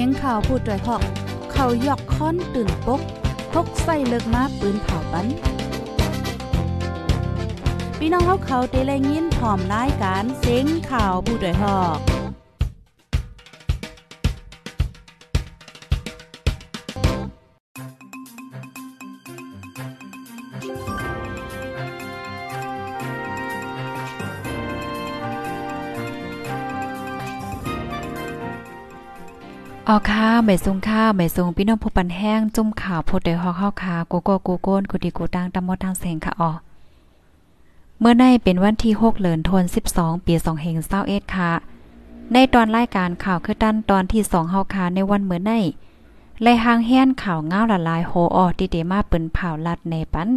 สียงข่าวพูดด้วยหอก เขายอกค้อนตื่นปกพกใส่เลิกมาปืนเผาปันพี่น้องเขาเขาเตะแลยินพร้อมรายการเสียงข่าวผู้ด้วยหอก ออค่ะไม่สูงค่าไม่สูงพี่น้องผู้ปันแห้งจุ่มข่าวพดได้ฮอกเฮาค่ะกูโกกูโกนกูดีกูตังตำหมดทางแสงค่ะอ๋อเมื่อในเป็นวันที่ 6เดือนธันวาคมปี2เฮง21ค่ะ ในตอนรายการข่าวคือตั้นตอนที่2เฮาค่ะในวันเมื่อในและหางแห้นข่าวง้าวละลายโฮออติเดมาเปิ้นเผาลัดในปัน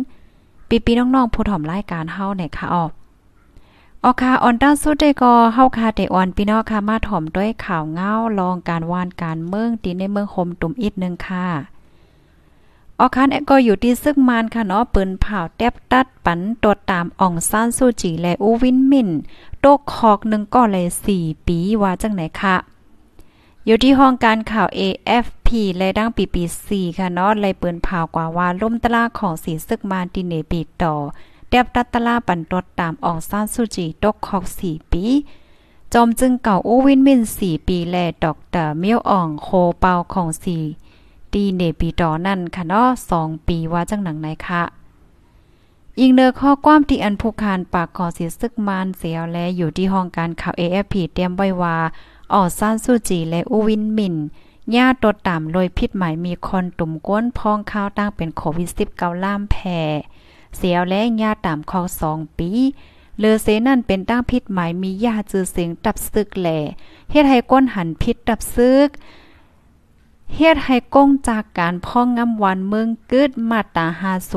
ปีปีน้องๆผู้ถ่อมรายการเฮาในค่ะอ๋อ ออคาออนต้าสุดได้ก็เฮาคาเตออนพี่น้องค่ะมาถ่อมด้วยข่าวเงาลองการวานการเมืองตีในเมืองโฮมตุ่มอีกนึงค่ะออคานแอก็อยู่ที่ซึกมานค่ะเนาะปืนเผาแตบตัดปันตดตามอ่องซ่านสู้จีและอูวินมินโตกคอกหนึ่งก็เลย4ปีว่าจังไหนค่ะ อยู่ที่ห้องการข่าว AFP และดังปีปี4ค่ะเนาะเลยปืนเผากว่าว่าล่มตลาของสีซึกมานติเนปีต่อ เตียบตัตตลาปันตดตามอองซานสุจีตกคอก4 ปี จอมจึงเก่าโอวินมิน 4 ปีแลดอกเตอร์เมียวอ่องโคเปาของ4ตีเนปีตอนั่นค่ะเนาะ2ปีว่าจังหนังไหนคะยิงเนอข้อความที่อันผู้คานปากขอเสียซึกมานเสียวและอยู่ที่ห้องการข่าว AFP เตรียมไว้ว่าออซานสุจีและอูวินมินญาตดตามโดยพิษหมายมีคนตุ่มก้นพองข้าวตั้งเป็นโควิด 19 ล่ามแพ่ เสียวและญาตามคอสองปีเลอเซนั่นเป็นตั้งพิษหมายมียาจือเสียงตับซึกแหล่เฮ็ดให้ก้นหันพิษตับซึกเฮ็ดให้ก้งจากการพ่องงำวันเมืองกึดมาตา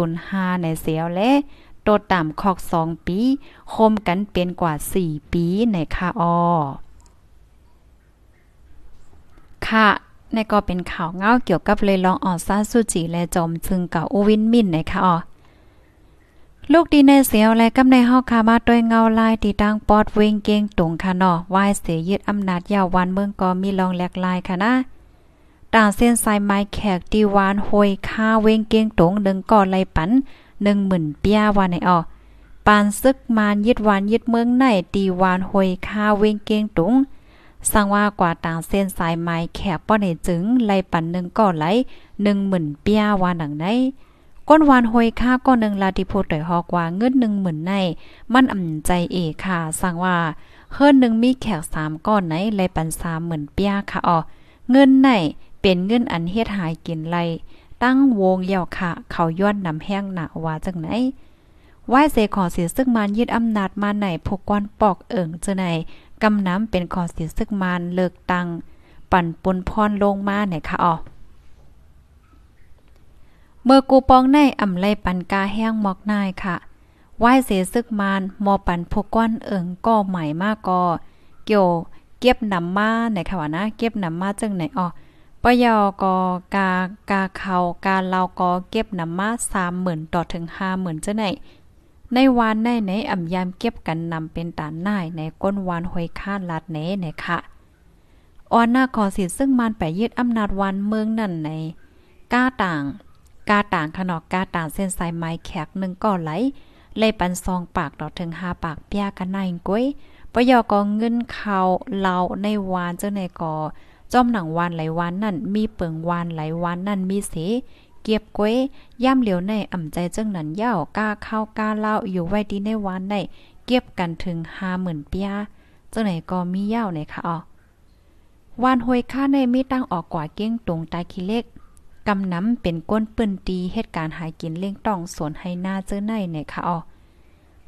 505ในเสียวและโตตามคอกสองปี คมกันเป็นกว่า 4 ปีในคาออค่ะในก็เป็นข่าวเงาเกี่ยวกับเลยลองออซาสุจิและจอมซึงก่าโอวินมินในค่ะออ ลูกดีในเสียวและกำในเฮาคามาด้วยเงาลายตีตั้งปอดเวงเกงตรงค่ะเนาะวายเสียยึดอำนาจยาววันเมืองก็มีลองแหลกลายค่ะนะต่างเส้นสายไม้แขกตีวานหอยค่าเวงเกงตรงดึงก่อไหลปัน10,000เปียว่าในออปานซึกมานยึดวานยึดเมืองในตีวานหอยค่าเวงเกงตรงสังว่ากว่าต่างเส้นสายไม้แขกป้อในจึงไหลปันหนึ่งก่อไหล10,000เปียว่าหนังใน ก้นวานหอยค่าก้อนหนึ่งลาติโพต่อยฮอกว่าเงินหนึ่งหมื่นใน มันอ่ำใจเอค่ะ สั่งว่าเฮิรนหนึ่งมีแขกสามก้อนไหนไลปันสามหมื่นเปียค่ะอ๋อเงินไหนเป็นเงินอันเฮ็ดหายกินไรตั้งวงเยาวค่ะ เขาย้อนนำแห้งหนาว่าจังไหนไหวเสขอเสียซึ่งมานยึดอำนาจมาไหนพกกวนปอกเอิงเจอไหนกำน้ำเป็นขอเสียซึ่งมานเลิกตัง ปั่นปนพรลงมาไหนค่ะอ๋อ เมื่อกูปองในอ่ำไลปันกาแห้งหมอกนายค่ะไหว้เสซึกมานมอปันพกก้อนเอิงก็ใหม่มากก็เกี่ยวเก็บนำมาในค่ะว่านะ เก็บนำมาจึงไหนอ๋อปยอกอกากาเขากาเราก็เก็บนำมา30,000ต่อถึง50,000จังไหนในวานในในอ่ำยามเก็บกันนำเป็นตานนายในก้นวานห้อยคานลาดเนในค่ะออนหน้าขอสิซึ่งมันไปยึดอำนาจวันเมืองนั่นในก้าต่าง กาต่างขนอกกาต่างเส้นสายไม้แขกหนึ่งก็ไหลเลยปันซองปากดอกถึงหาปากเปียกันนายก้อยปยอกองเงินเขาเลาในวานเจ้าในก่อจอมหนังวานไหลวานนั่นมีเปิงวานไหลวานนั่นมีเสเก็บก้อยย่ำเหลียวในอ่ำใจเจ้งนั้นย่ากาเข้ากาเล่าอยู่ไว้ดีในวานในเก็บกันถึงห้าหมื่นเปียเจ้าไหนก็มีย่าในค่ะอ๋อวานหอยค่าในมีตั้งออกกว่าเก้งตรงตาคิเล็ก กำน้ำเป็นก้นปืนตีเหตุการณ์หายกินเล่งต้องสวนให้หน้าเจอในเนี่ยค่ะอ๋อ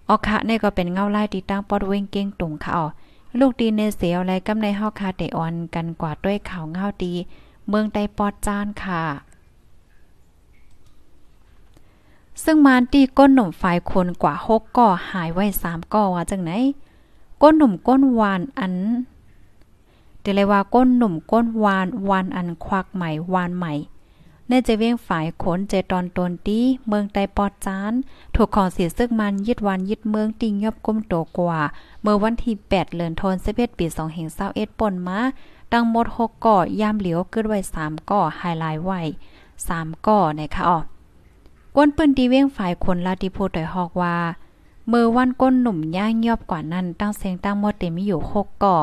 ออค่ะนี่ก็เป็นเงาไลายที่ตั้งปอดเวงเก้งตุงค่ะอ๋อลูกดีเนเสียวอะไรกำในเฮาคาเตออนกันกว่าด้วยข่าวเงาดี เมืองใดปอดจานค่ะ ซึ่งมานตีก้นหนุ่มฝ่ายคนกว่าหกก่อหายไว้สามก่อว่าจังไหน ก้นหนุ่มก้นวานอันเดี๋ยวเลยว่าก้นหนุ่มก้นวานวานอันควักใหม่วานใหม่ ในจะเวียงฝ่ายขนเจตอนตนตีเมืองไตปอดจาน ถูกขอเสียซึ่งมันยึดวันยึดเมืองติงยอบก้มโตกว่า เมื่อวันที่ 8เดือนธันวาคมปี2 5 2 1ป่นมาตั้งหมด 6ก่อยามเหลียวเกิดไว้ 3ก่อไฮไลท์ไว้3ก่อนะคะอ๋อก้นปืนดีเว้งฝ่ายคนลาติโพดอยฮอกว่าเมื่อวันก้นหนุ่มย่างยอบกว่านั้นตั้งเสียงตั้งหมดเต็มมีอยู่6ก่อ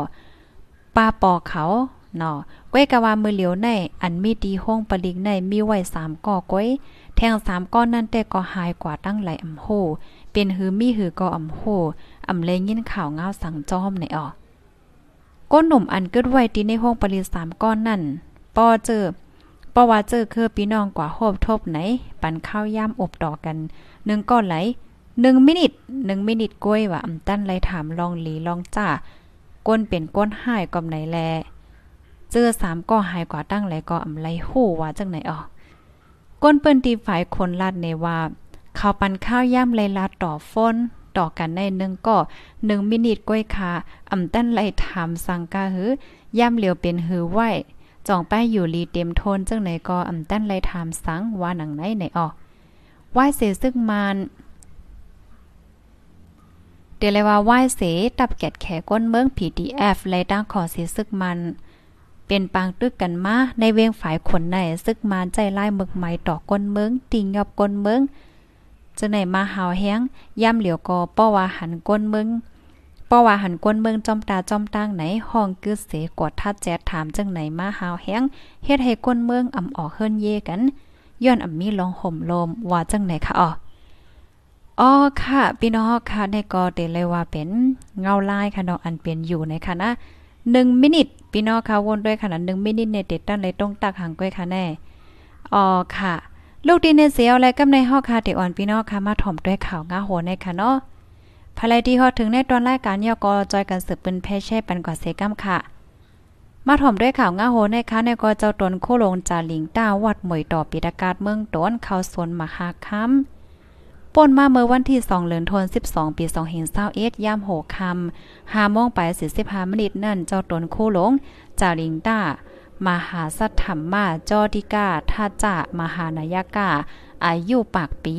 ป้าปอเขา เนาะก้อยกะว่ามือเหลียวในอันมีดีห้องปลิกในมีไว้3ก่อก้อยแทง3ก้อนนั้นแต่ก็หายกว่าตั้งหลายอำโหเป็นหือมีหือก็อำโหอำเลยยินข่าวง้าวสั่งจอมในออก้นหนุ่มอันเกิดไว้ตีในห้องปริงสามก้อนนั่นปอเจอปอว่าเจอคือพี่น้องกว่าโฮบทบไหน ปันข้าวย่ำอบต่อกันหนึ่งก้อนไหลหนึ่งมินิทหนึ่งมินิทกล้วยว่าอำตั้นไรถามลองหลีลองจ้าก้นเป็นก้นหายกอมไหนแล เจอสามก็หายกว่าตั้งไหลก็อำไรโหว่าจังไหนออก้นเปิ้นตีฝ่ายคนลาดในว่าข้าวปันข้าวย่ำไรลาต่อฟ้นต่อกันในหนึ่งก็หนึ่งมินิทก้อยคาอ่ำตั้นไลถามสังกาหือย่ำเหลียวเป็นหือไหวจ่องป้ายอยู่ลีเต็มโทนจังไหนก็อ่ำตั้นไลถามสังว่าหนังไหนไหนออกไหวเสซึ่งมันเดี๋ยวเลยว่าไหวเสตับแกดแขก้นเมือง PDF ไลตั้งขอเสซึกมัน เป็นปางตึกกันมาในเวงฝ่ายขนในซึกมันใจไล่มึกไม้ต่อก้นเมืองติงยอบก้นเมืองจะไหนมาหาวแห้งย่ำเหลียวก็ป้อว่าหันก้นเมืองป้อว่าหันก้นเมืองจอมตาจอมตั้งไหนห้องกึดเสกดทัดแจ๊ดถามจังไหนมาหาวแห้งเฮ็ดให้ก้นเมืองอ่ำออกเฮิรนเยกันย้อนอ่ำมีลองห่มลมว่าจังไหนคะอ๋ออ๋อค่ะพี่น้องค่ะในก็เตเลยว่าเป็นเงาลายค่ะเนาะอันเป็นอยู่ในค่ะนะ 1มินิทพี่น้องค่ะวนด้วยค่ะนะ1มินิทในเด็ดตั้นเลยต้องตักหางก้อยค่ะแน่อ๋อค่ะ ลูกดีในเสียวและกำในฮอกคาเตอ่อนพี่น้องค่ะมาถ่อมด้วยข่าวงาโหในค่ะเนาะภายที่ฮอดถึงในตอนรายการยอกอจอยกันสืบเป็นแพ่แช่ปันกว่าเสกัมค่ะ มาถ่อมด้วยข่าวงาโหในค่ะในก็เจ้าตนโคลงจาหลิงต้าวัดหมวยต่อปิดากาศเมืองตนเข้าสวนมหาคัม ป่นมาเมื่อวันที่2เดือนธันวาคม12 ปี2021ยาม6ค่ำ5โมงไป45มินิตนั่นเจ้าตนโคหลงจาหลิงต้ามหาสัทธรรมาจอดิกาทาจะมหานายกาอายุปากปี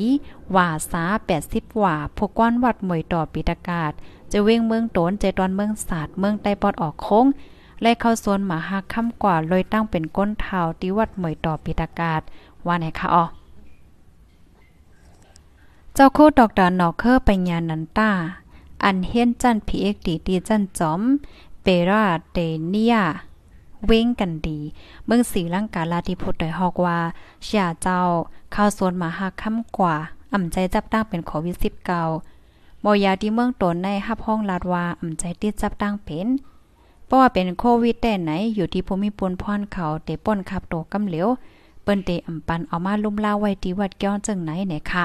วาสา80ว่าพกก้อนวัดมวยต่อปิตากาศ จะเว้งเมืองโตนเจตอนเมืองศาสตร์เมืองใต้ปอดออกโค้งและเข้าสวนมหาค่ำกว่าเลยตั้งเป็นก้นเท้าที่วัดมวยต่อปิตากาศว่าไหนคะอ๋อ เจ้าโคดอกดานอกเคอปัญญานันต้า อันเฮียนจันพีเอ็กดีดีจันจอม เปราเตเนีย เว้งกันดี เมืองสีลังกาลาธิพุทธได้ฮอกว่าเสียเจ้าเข้าสวนมาหักค่ำกว่า อ่ำใจจับตั้งเป็นโควิด19บ่ยาที่เมืองตนในฮับห้องลาดว่าอ่ำใจติดจับตั้งเป็นเพราะว่าเป็นโควิดแต่ไหนอยู่ที่ภูมิปนพรเขาเตป่นขับโตกำเหลียวเปิ้นเตอำปันเอามาลุ่มลาไว้ที่วัดแก้วจังไหนเนี่ยค่ะ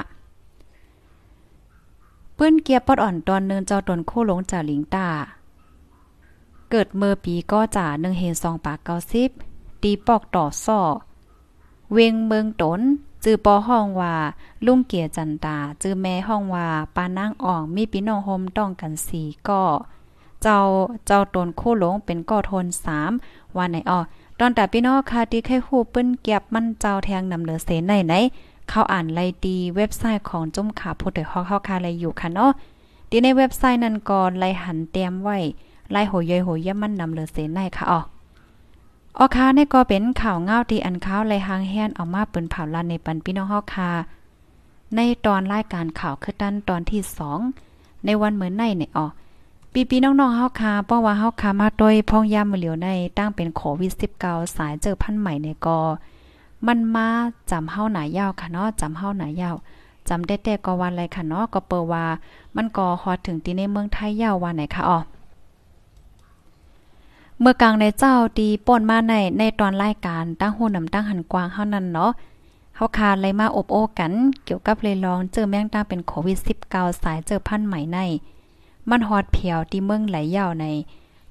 ปิ้นเกียบปอดอ่อนตอนเนินเจ้าตนโคหลงจ่าหลิงตา เกิดเมื่อปีก็จ่าหนึ่งเห็นสองปากเกาสิบตีปอกต่อซ่อ เวงเมืองตนจือปอห้องว่า ลุงเกียจันตา จือแม่ห้องว่าปานางอ่องมีพี่น้องโฮมต้องกันสี่ก็เจ้าเจ้าตนคู่หลงเป็นก่อทนสามว่าไหนอ้อตอนแต่พี่น้องคาที่ให้ฮู้ปึ้นเก็บมันเจ้าแทงนำเหลือเสนไหนไหน เขาอ่านไลดีเว็บไซต์ของจุ้มขาพูดถึงฮอกเฮาคาอะไรอยู่ค่ะเนาะดีในเว็บไซต์นั้นก่อนไลหันเตรียมไว้ไลโหยยโหยยมันนำเลอเสนในค่ะอ๋อออคาในก็เป็นข่าวเงาที่อันข้าวไลหางแฮนเอามาเปิ้นเผาลันในปันพี่น้องฮาค่ะในตอนรายการข่าวคือตันตอนที่สองในวันเหมือนในเนี่ยอ๋อปีปีน้องๆเฮาค่ะเพราะว่าเฮาค่ะมาโดยพองยามมือเหลียวในตั้งเป็นโควิด19สายเจอพันใหม่ในก็ มันมาจำเฮาหนายาวค่ะเนาะจำเฮาหนายาวจำได้แต่ก็วันไรค่ะเนาะก็เปิว่า มันก็ฮอดถึงที่ในเมืองไทยยาววันไหนค่ะอ๋อเมื่อกลางในเจ้าดีป่นมาในในตอนรายการตั้งหูนำตั้งหันกวางเฮานั้นเนาะเฮาคาเลยมาอบโอ้กัน เกี่ยวกับเลยลองเจอแมงตั้งเป็นโควิด 19 สายเจอพันใหม่ใน มันฮอดเพียวที่เมืองไหลยาวใน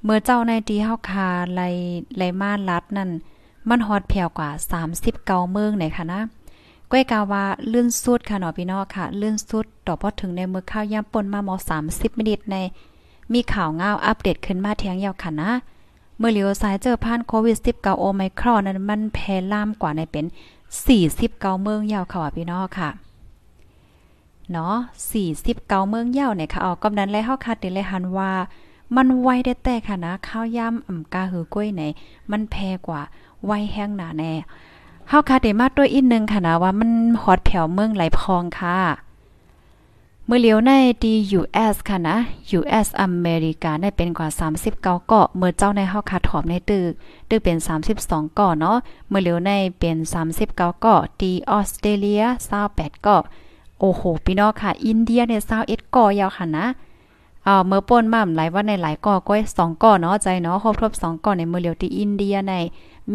เมื่อเจ้าในที่เฮาคาไลไลมาลัดนั่น มันฮอดเพียวกว่า 30เกาเมืองไหนค่ะนะก้อยกาว่าลื่นสุดค่ะเนาะพี่น้องค่ะลื่นสุดต่อพอถึงในเมื่อข้าวยามป่นมามอ30มินิตใน มีข่าวเงาอัปเดตขึ้นมาเทียงยาวค่ะนะเมื่อเหลียวสายเจอผ่านโควิด19โอไมครอนนั้นมันแพร่ล่ามกว่าในเป็น 49 เมืองยาวค่ะพี่น้องค่ะเนาะ49 เมืองยาวเนี่ยค่ะออกกำนั้นแล้วเฮาคาดเลยหันว่า มันไวได้แต่ค่ะนะข้าวย่ำอ่ำกาหือกล้วยไหนมันแพกว่า ไวแห้งหนาแน่เฮาคาเดมาด้วยอีกนึงค่ะนะว่ามันฮอตแผ่วเมืองไหลพองค่ะเมื่อเลียวในดี US ค่ะนะ US อเมริกาได้เป็นกว่า 39เกาะเมื่อเจ้าในเฮาคาถอมในตึกตึกเป็น 32เกาะเนาะเมื่อเลียวในเป็น 39เกาะดีออสเตรเลีย28เกาะโอ้โหพี่น้องค่ะ อินเดียเนี่ย21เกาะยาวค่ะนะ อ่าเมื่อป่นม่ำหลายว่าในหลายก่อก้อย2ก่อเนาะใจเนาะครบทบ2ก่อในเมื่อเหลียวที่อินเดียใน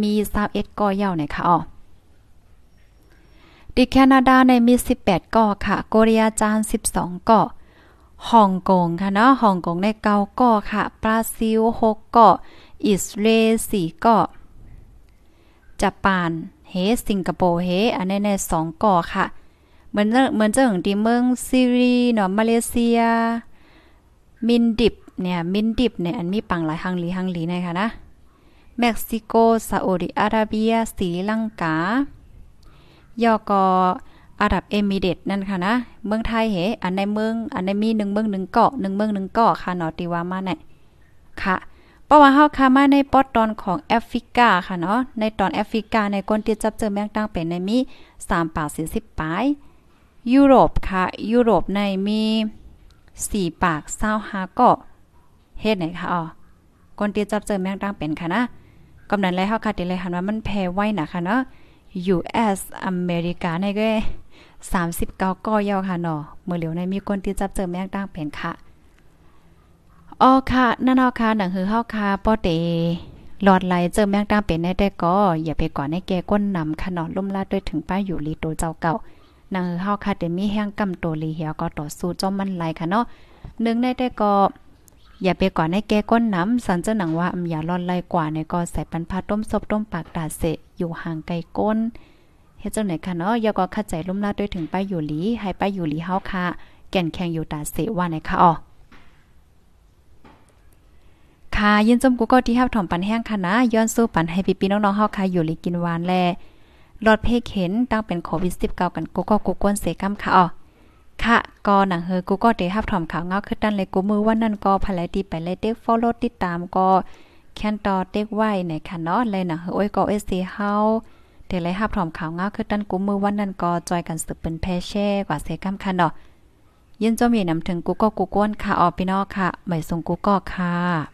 มี21ก่อยาวในค่ะอ๋อดิแคนาดาในมี 18ก่อค่ะโกเรียจาน 12ก่อฮ่องกงค่ะเนาะฮ่องกงในเกาก่อค่ะบราซิล6ก่ออิสราเอล4ก่อญี่ปุ่นเฮสิงคโปร์เฮอันนี้ใน2ก่อค่ะ เหมือนเหมือนเจังที่เมืองซีรีเนาะมาเลเซีย มินดิบเนี่ยมินดิบเนี่ยอันมีปังหลายฮังลีฮังลีนะคะนะเม็กซิโกซาอุดิอาระเบียศรีลังกายอกออาหรับเอมิเรตนั่นค่ะนะเมืองไทยเหอันในเมืองอันในมีหนึ่งเมืองหนึ่งเกาะหนึ่งเมืองหนึ่งเกาะค่ะเนาะติว่ามาไหนค่ะเพราะว่าเฮาค่ะมาในปอดตอนของแอฟริกาค่ะเนาะในตอนแอฟริกาในคนที่จับเจอแมงตังเป็นในมี3ป่าก40ปลายยุโรปค่ะ ยุโรปในมี สี่ปากเศร้าหาก็เฮ็ดไหนคะอ๋อคนที่จับเจอแมงดังเป็นค่ะนะกำนันไรเฮาค่ะติเลยหันว่ามันแพ้ไว้นะคะเนาะ US อเมริกาในก็39ก้าก้อยาวค่ะเนาะเมื่อเหลียวในมีคนที่จับเจอแมงดังเป็นค่ะอ๋อค่ะนั่นเฮาค่ะหนังหือเฮาค่ะป้อเตหลอดไหลเจอแมงดังเป็นแน่แต่ก็อย่าไปก่อนให้แกก้นนำค่ะเนาะล่มลาดด้วยถึงป้าอยู่ลีโตเจ้าเก่า นางเฮาค่ะเดมีแห้งกำโตลีเหียก็ต่อสู้จอมมันไหลค่ะเนาะนึงได้แต่ก็อย่าไปก่อนให้แก้ก้นน้ำสันเจ้าหนังว่าอำอย่าร้อนไล่กว่าในก็ใส่ปันพาต้มซบต้มปากดาเสอยู่ห่างไกลก้นเฮ็ดจังไหนค่ะเนาะอย่าก็คัดใจลุ่มลาด้วยถึงไปอยู่หลีให้ไปอยู่หลีเฮาค่ะ แก่นแข่งอยู่ตาเสว่าไหนค่ะอ๋อค่ะยินจมกูก็ที่ฮับถ่อมปันแห้งค่ะนะย้อนสู้ปันให้พี่ๆน้องๆเฮาค่ะอยู่หลีกินหวานแลห ลอดเพกเห็นตั้งเป็นโควิด19กันกูก็กูกวนเสกำค่ะอ๋อค่ะก็หนังเฮอกูก็ได้รับถอมข่าวเงาคือดันเลยกูมือวันนั้นก็ภายดีไปเลยเด็ก follow ติดตามก็แคนต่อเด็กไหวในค่ะเนาะเลยหนังเฮอโอ้ยก็เอสซีเฮาเดี๋ยวเลยรับถอมข่าวเงาคือดันกูมือวันนั้นก็จอยกันสืบเป็นแพเช่กว่าเสกำค่ะเนาะยินจอมีนำถึงกูก็กูกวนค่ะออพี่น้องค่ะหมายส่งกูก็ค่ะ